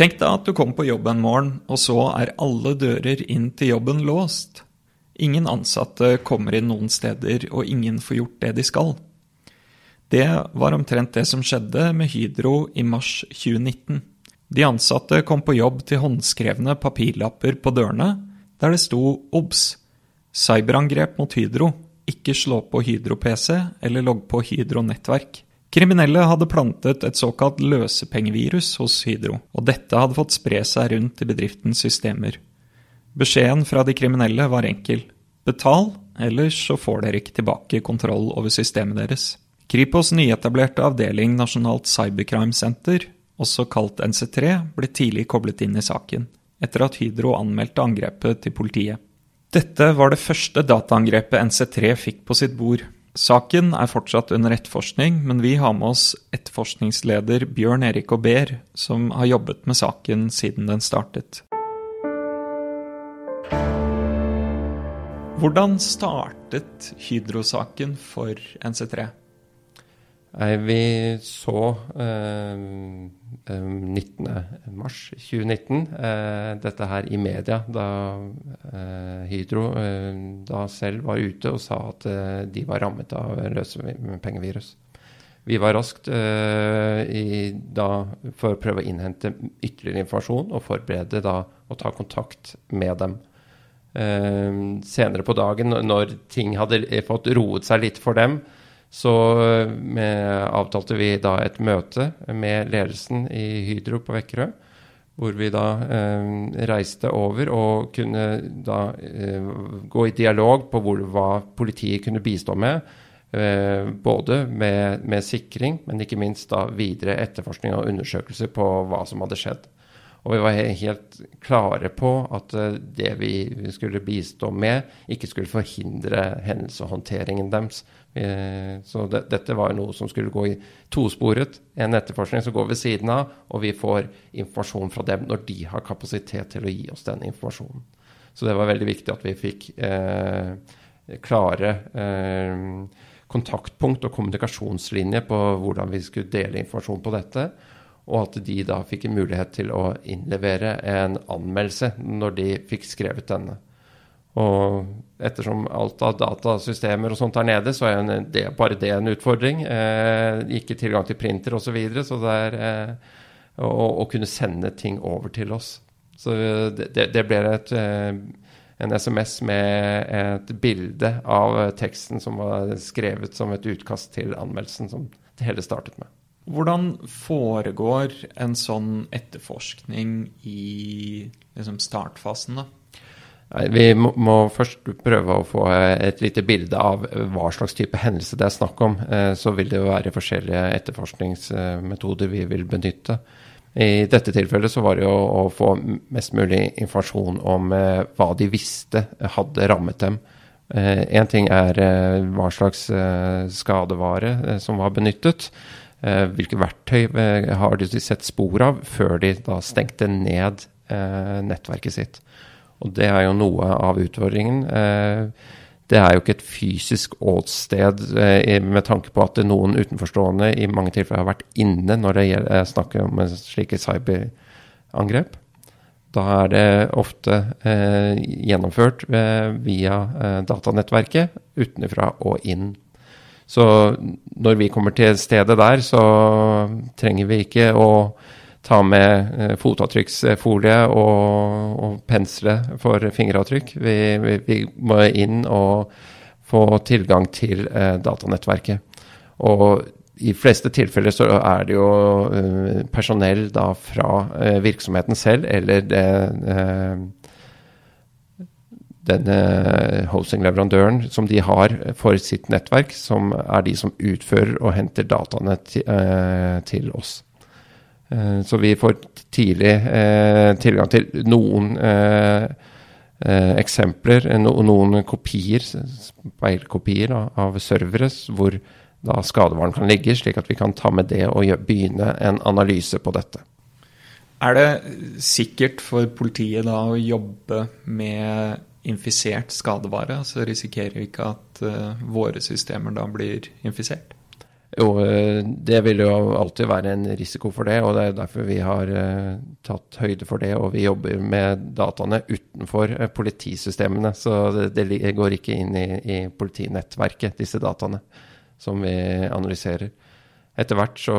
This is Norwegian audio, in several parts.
Tenk deg at du kommer på jobb en morgen, og så er alle dører inn til jobben låst. Ingen ansatte kommer inn noen steder, og ingen får gjort det de skal. Det var omtrent det som skjedde med Hydro i mars 2019. De ansatte kom på jobb til håndskrevne papirlapper på dørene, der det sto OBS cyberangrep mot Hydro, ikke slå på Hydro-PC eller logg på Hydro-nettverk. Kriminelle hadde plantet et såkalt løsepengevirus hos Hydro, og dette hadde fått spre seg rundt i bedriftens systemer. Beskjeden fra de kriminelle var enkel. Betal, ellers så får dere ikke tilbake kontroll over systemet deres. Kripos' nyetablerte avdeling Nasjonalt Cybercrime Center, også kalt NC3, ble tidlig koblet inn i saken, etter at Hydro anmeldte angrepet til politiet. Dette var det første dataangrepet NC3 fikk på sitt bord. Saken er fortsatt under etterforskning, men vi har med oss etterforskningsleder Bjørn Erik Aubert, som har jobbet med saken siden den startet. Hvordan startet Hydro-saken for NC3? Nei, vi så eh, 19.3.2019 eh, dette her i media, da eh, Hydro eh, da selv var ute og sa at eh, de var rammet av løsepengevirus. Vi var raskt eh, i, da, for å prøve å innhente ytterligere informasjon og forberede da å ta kontakt med dem. senere på dagen, når ting hadde fått roet seg litt for dem, så med, avtalte vi da et møte med ledelsen i Hydro på Vekkerø. Hvor vi da eh, reiste over og kunne da eh, gå i dialog på hvor, hva politiet kunne bistå med. Eh, både med, med, sikring, men ikke minst da videre etterforskning og undersøkelser på hva som hadde skjedd. Og vi var helt klare på at eh, det vi skulle bistå med, ikke skulle forhindre hendelseshåndteringen deres. Eh, så det, dette var noe som skulle gå i tosporet. En etterforskning som går ved siden av, og vi får informasjon fra dem når de har kapasitet til å gi oss den informasjonen. Så det var veldig viktig at vi fikk eh, klare eh, kontaktpunkt og kommunikasjonslinje på hvordan vi skulle dele informasjon på dette. Og at de da fikk en mulighet til å innlevere en anmeldelse når de fikk skrevet denne. Og ettersom alt av datasystemer og sånt er nede, så er det, bare det en utfordring. Eh, ikke tilgang til printer osv. Så, videre, så det er eh, å, å, kunne sende ting over til oss. Så det, det ble et, eh, en SMS med et bilde av teksten som var skrevet som et utkast til anmeldelsen, som det hele startet med. Hvordan foregår en sånn etterforskning i liksom startfasen, da? Vi må, først prøve å få et lite bilde av hva slags type hendelse det er snakk om. Eh, så vil det jo være forskjellige etterforskningsmetoder vi vil benytte. I dette tilfellet så var det jo å få mest mulig informasjon om eh, hva de visste hadde rammet dem. Én eh, ting er hva slags skadevare som var benyttet. Hvilke verktøy har de sett spor av før de da stengte ned nettverket sitt. Og det er jo noe av utfordringen. Eh, det er jo ikke et fysisk åsted eh, med tanke på at noen utenforstående i mange tilfeller har vært inne når det eh, snakker om slike cyberangrep. Da er det ofte eh, gjennomført eh, via eh, datanettverket utenfra og inn. Så når vi kommer til stedet der, så trenger vi ikke å ta med eh, fotavtrykksfolie og, og pensle for fingeravtrykk. Vi, vi, vi, må inn og få tilgang til eh, datanettverket. Og i fleste tilfeller så er det jo eh, personell da fra eh, virksomheten selv eller det, uh, denne hosting-leverandøren som de har for sitt nettverk, som er de som utfører og henter dataene til oss. Eh, så vi får tidlig eh, tilgang til noen eh, eksempler, noen kopier, speilkopier av servere, hvor da skadevaren kan ligge, slik at vi kan ta med det og begynne en analyse på dette. Er det sikkert for politiet da å jobbe med infisert skadevare? Så risikerer vi ikke at uh, våre systemer da blir infisert? Jo, eh, det vil jo alltid være en risiko for det, og det er derfor vi har uh, tatt høyde for det. Og vi jobber med dataene utenfor politisystemene, så det, går ikke inn i, i, politinettverket, disse dataene som vi analyserer. Etter hvert så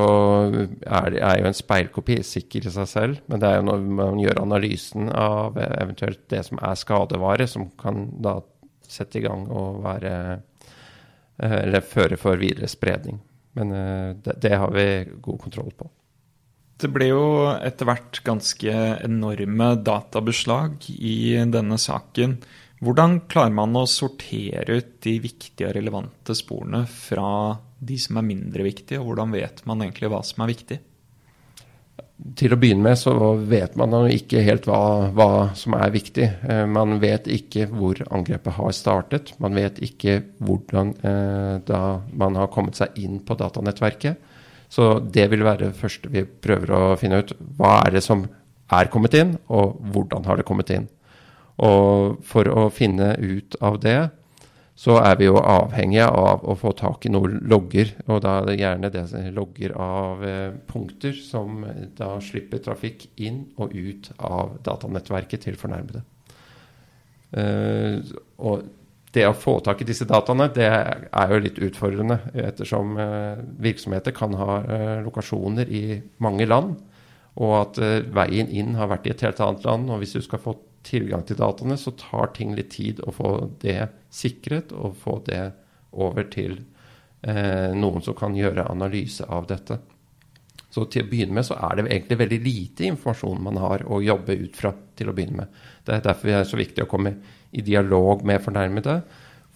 er, er jo en speilkopi sikker i seg selv, men det er jo når man gjør analysen av eventuelt det som er skadevare, som kan da sette i gang og være Eller føre for videre spredning. Men eh, det, det, har vi god kontroll på. Det ble jo etter hvert ganske enorme databeslag i denne saken. Hvordan klarer man å sortere ut de viktige og relevante sporene fra de som er mindre viktige, og hvordan vet man egentlig hva som er viktig? Til å begynne med så vet man jo ikke helt hva, hva, som er viktig. Eh, man vet ikke hvor angrepet har startet. Man vet ikke hvordan eh, da man har kommet seg inn på datanettverket. Så det vil være det første vi prøver å finne ut. Hva er det som er kommet inn, og hvordan har det kommet inn? Og for å finne ut av det, så er vi jo avhengige av å få tak i noen logger. Og da er det gjerne det logger av eh, punkter som da slipper trafikk inn og ut av datanettverket til fornærmede. Eh, og det å få tak i disse dataene det er jo litt utfordrende, ettersom eh, virksomheter kan ha eh, lokasjoner i mange land. Og at eh, veien inn har vært i et helt annet land. Og hvis du skal få tilgang til dataene, så tar ting litt tid å få det sikret og få det over til eh, noen som kan gjøre analyse av dette. Så til å begynne med så er det egentlig veldig lite informasjon man har å jobbe ut fra. til å begynne med. Det er derfor det er så viktig å komme i dialog med fornærmede.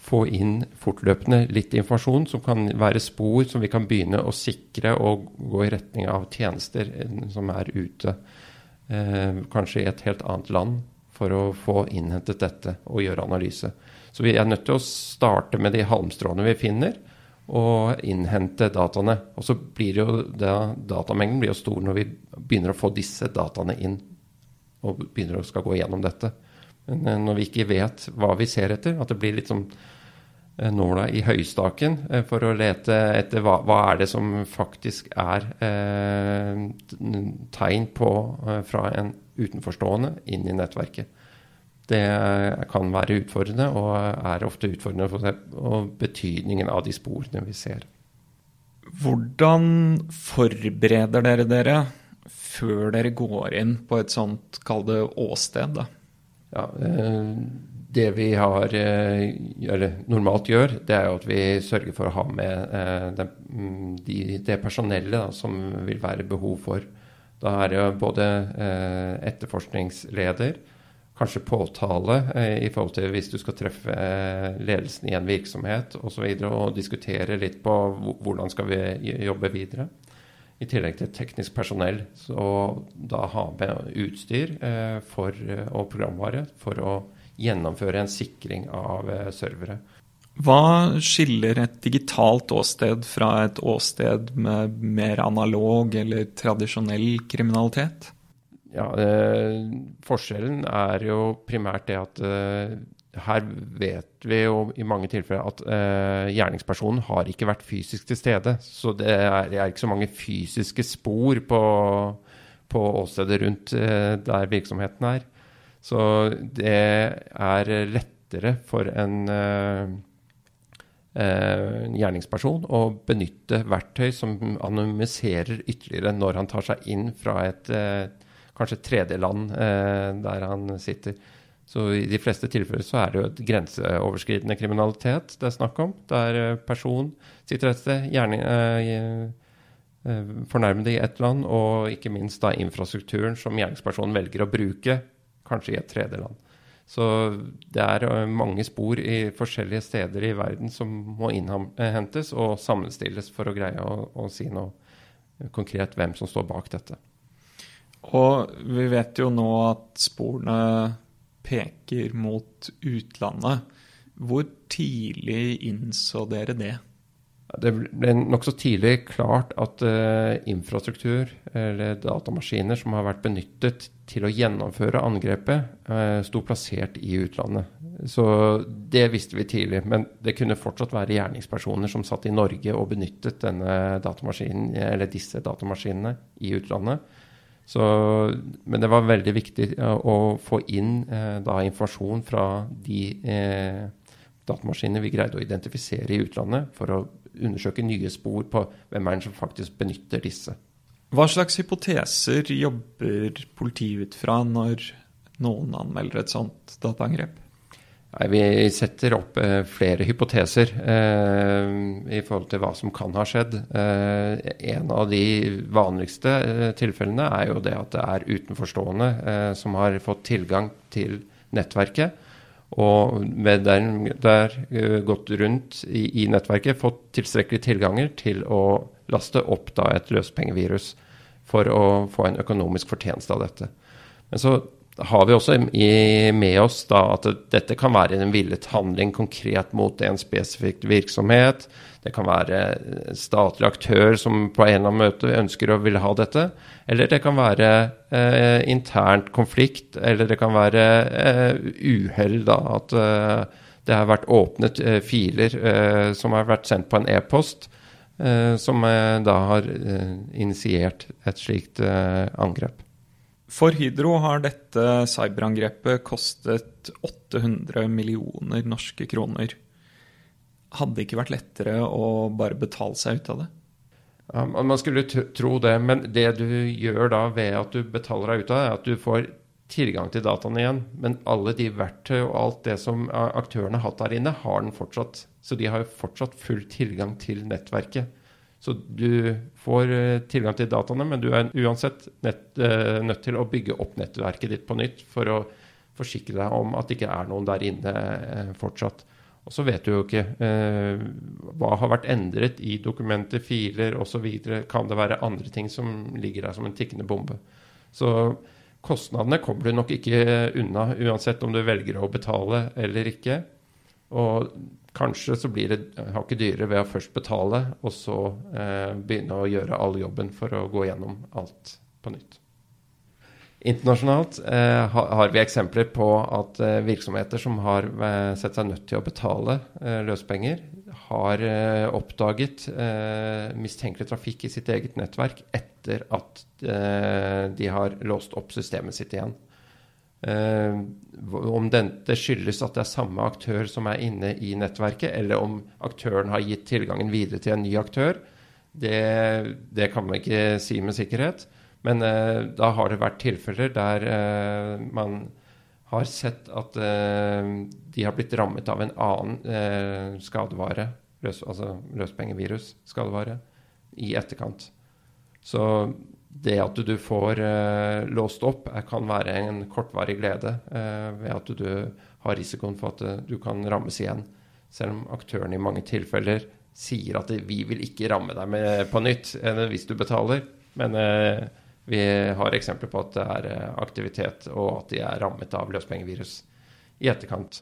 Få inn fortløpende litt informasjon som kan være spor som vi kan begynne å sikre og gå i retning av tjenester eh, som er ute. Eh, kanskje i et helt annet land for å få innhentet dette og gjøre analyse. Så vi er nødt til å starte med de halmstråene vi finner, og innhente dataene. Og så blir jo da, datamengden blir jo stor når vi begynner å få disse dataene inn og begynner å skal gå gjennom dette. Men eh, når vi ikke vet hva vi ser etter, at det blir litt sånn nåla i høystaken eh, for å lete etter hva, hva er det som faktisk er eh, tegn på eh, fra en utenforstående inn i nettverket. Det kan være utfordrende, og er ofte utfordrende for seg, og betydningen av de sporene vi ser. Hvordan forbereder dere dere før dere går inn på et sånt, kall det åsted? da? Ja, eh, det vi har, eh, eller normalt gjør, det er jo at vi sørger for å ha med eh, det, mm, de, det personellet som vil være behov for da er det både eh, etterforskningsleder, kanskje påtale i forhold til hvis du skal treffe ledelsen i en virksomhet osv. Og, så videre, og diskutere litt på hvordan skal vi jobbe videre. I tillegg til teknisk personell. Så da ha med utstyr for, og programvare for å gjennomføre en sikring av eh, servere. Hva skiller et digitalt åsted fra et åsted med mer analog eller tradisjonell kriminalitet? Ja, eh, Forskjellen er jo primært det at eh, her vet vi jo i mange tilfeller at eh, gjerningspersonen har ikke vært fysisk til stede. Så det er, det er ikke så mange fysiske spor på, på åstedet rundt eh, der virksomheten er. Så det er lettere for en eh, eh, gjerningsperson å benytte verktøy som anonymiserer ytterligere når han tar seg inn fra et eh, kanskje tredjeland der han sitter. Så i de fleste tilfeller så er det jo et grenseoverskridende kriminalitet det er snakk om. Der person sitter et sted, gjerne fornærmede i ett land, og ikke minst da infrastrukturen som gjerningspersonen velger å bruke, kanskje i et tredjeland. Så det er eh, mange spor i forskjellige steder i verden som må innhentes og sammenstilles for å greie å, å si noe konkret hvem som står bak dette. Og vi vet jo nå at sporene peker mot utlandet. Hvor tidlig innså dere det? Det ble nokså tidlig klart at uh, infrastruktur eller datamaskiner som har vært benyttet til å gjennomføre angrepet, uh, sto plassert i utlandet. Så det visste vi tidlig. Men det kunne fortsatt være gjerningspersoner som satt i Norge og benyttet datamaskinen, disse datamaskinene i utlandet. Så, men det var veldig viktig å få inn eh, da, informasjon fra de eh, datamaskinene vi greide å identifisere i utlandet, for å undersøke nye spor på hvem er det som faktisk benytter disse. Hva slags hypoteser jobber politiet ut fra når noen anmelder et sånt dataangrep? Nei, vi setter opp eh, flere hypoteser eh, i forhold til hva som kan ha skjedd. Eh, en av de vanligste eh, tilfellene er jo det at det er utenforstående eh, som har fått tilgang til nettverket. Og med den der eh, gått rundt i, i, nettverket, fått tilstrekkelig tilganger til å laste opp da et løspengevirus for å få en økonomisk fortjeneste av dette. Men så har vi også i, med oss da at dette kan være en villet handling konkret mot en spesifikk virksomhet. Det kan være statlig aktør som på en eller annen møte ønsker å vil ha dette. Eller det kan være eh, internt konflikt, eller det kan være eh, uhell, da. At eh, det har vært åpnet eh, filer eh, som har vært sendt på en e-post, eh, som da har initiert et slikt angrep. For Hydro har dette cyberangrepet kostet 800 millioner norske kroner. Hadde det ikke vært lettere å bare betale seg ut av det? Ja, man skulle tro det, men det du gjør da ved at du betaler deg ut av det, er at du får tilgang til dataene igjen. Men alle de verktøy og alt det som aktørene har hatt der inne, har den fortsatt. Så de har jo fortsatt full tilgang til nettverket. Så du får eh, tilgang til dataene, men du er uansett nett, uh, nødt til å bygge opp nettverket ditt på nytt for å forsikre deg om at det ikke er noen der inne uh, fortsatt. Og så vet du jo ikke eh, hva har vært endret i dokumenter, filer osv. Kan det være andre ting som ligger der som en tikkende bombe? Så kostnadene kommer du nok ikke unna, uansett om du velger å betale eller ikke. Og kanskje så blir det hakket dyrere ved å først betale, og så eh, begynne å gjøre all jobben for å gå gjennom alt på nytt. Internasjonalt eh, har vi eksempler på at eh, virksomheter som har eh, sett seg nødt til å betale eh, løspenger, har eh, oppdaget mistenkelig trafikk i sitt eget nettverk etter at de har låst opp systemet sitt igjen. Uh, om dette skyldes at det er samme aktør som er inne i nettverket, eller om aktøren har gitt tilgangen videre til en ny aktør, det, det kan man ikke si med sikkerhet. Men eh, da har det vært tilfeller der eh, man har sett at de har blitt rammet av en annen skadevare, løs, altså løspengevirus, skadevare, i etterkant. Så det at du får uh, låst opp, er, kan være en kortvarig glede uh, ved at du, har risikoen for at uh, du kan rammes igjen. Selv om aktørene i mange tilfeller sier at vi vil ikke ramme deg med, på nytt hvis du betaler. Men vi har eksempler på at det er aktivitet, og at de er rammet av løspengevirus i etterkant.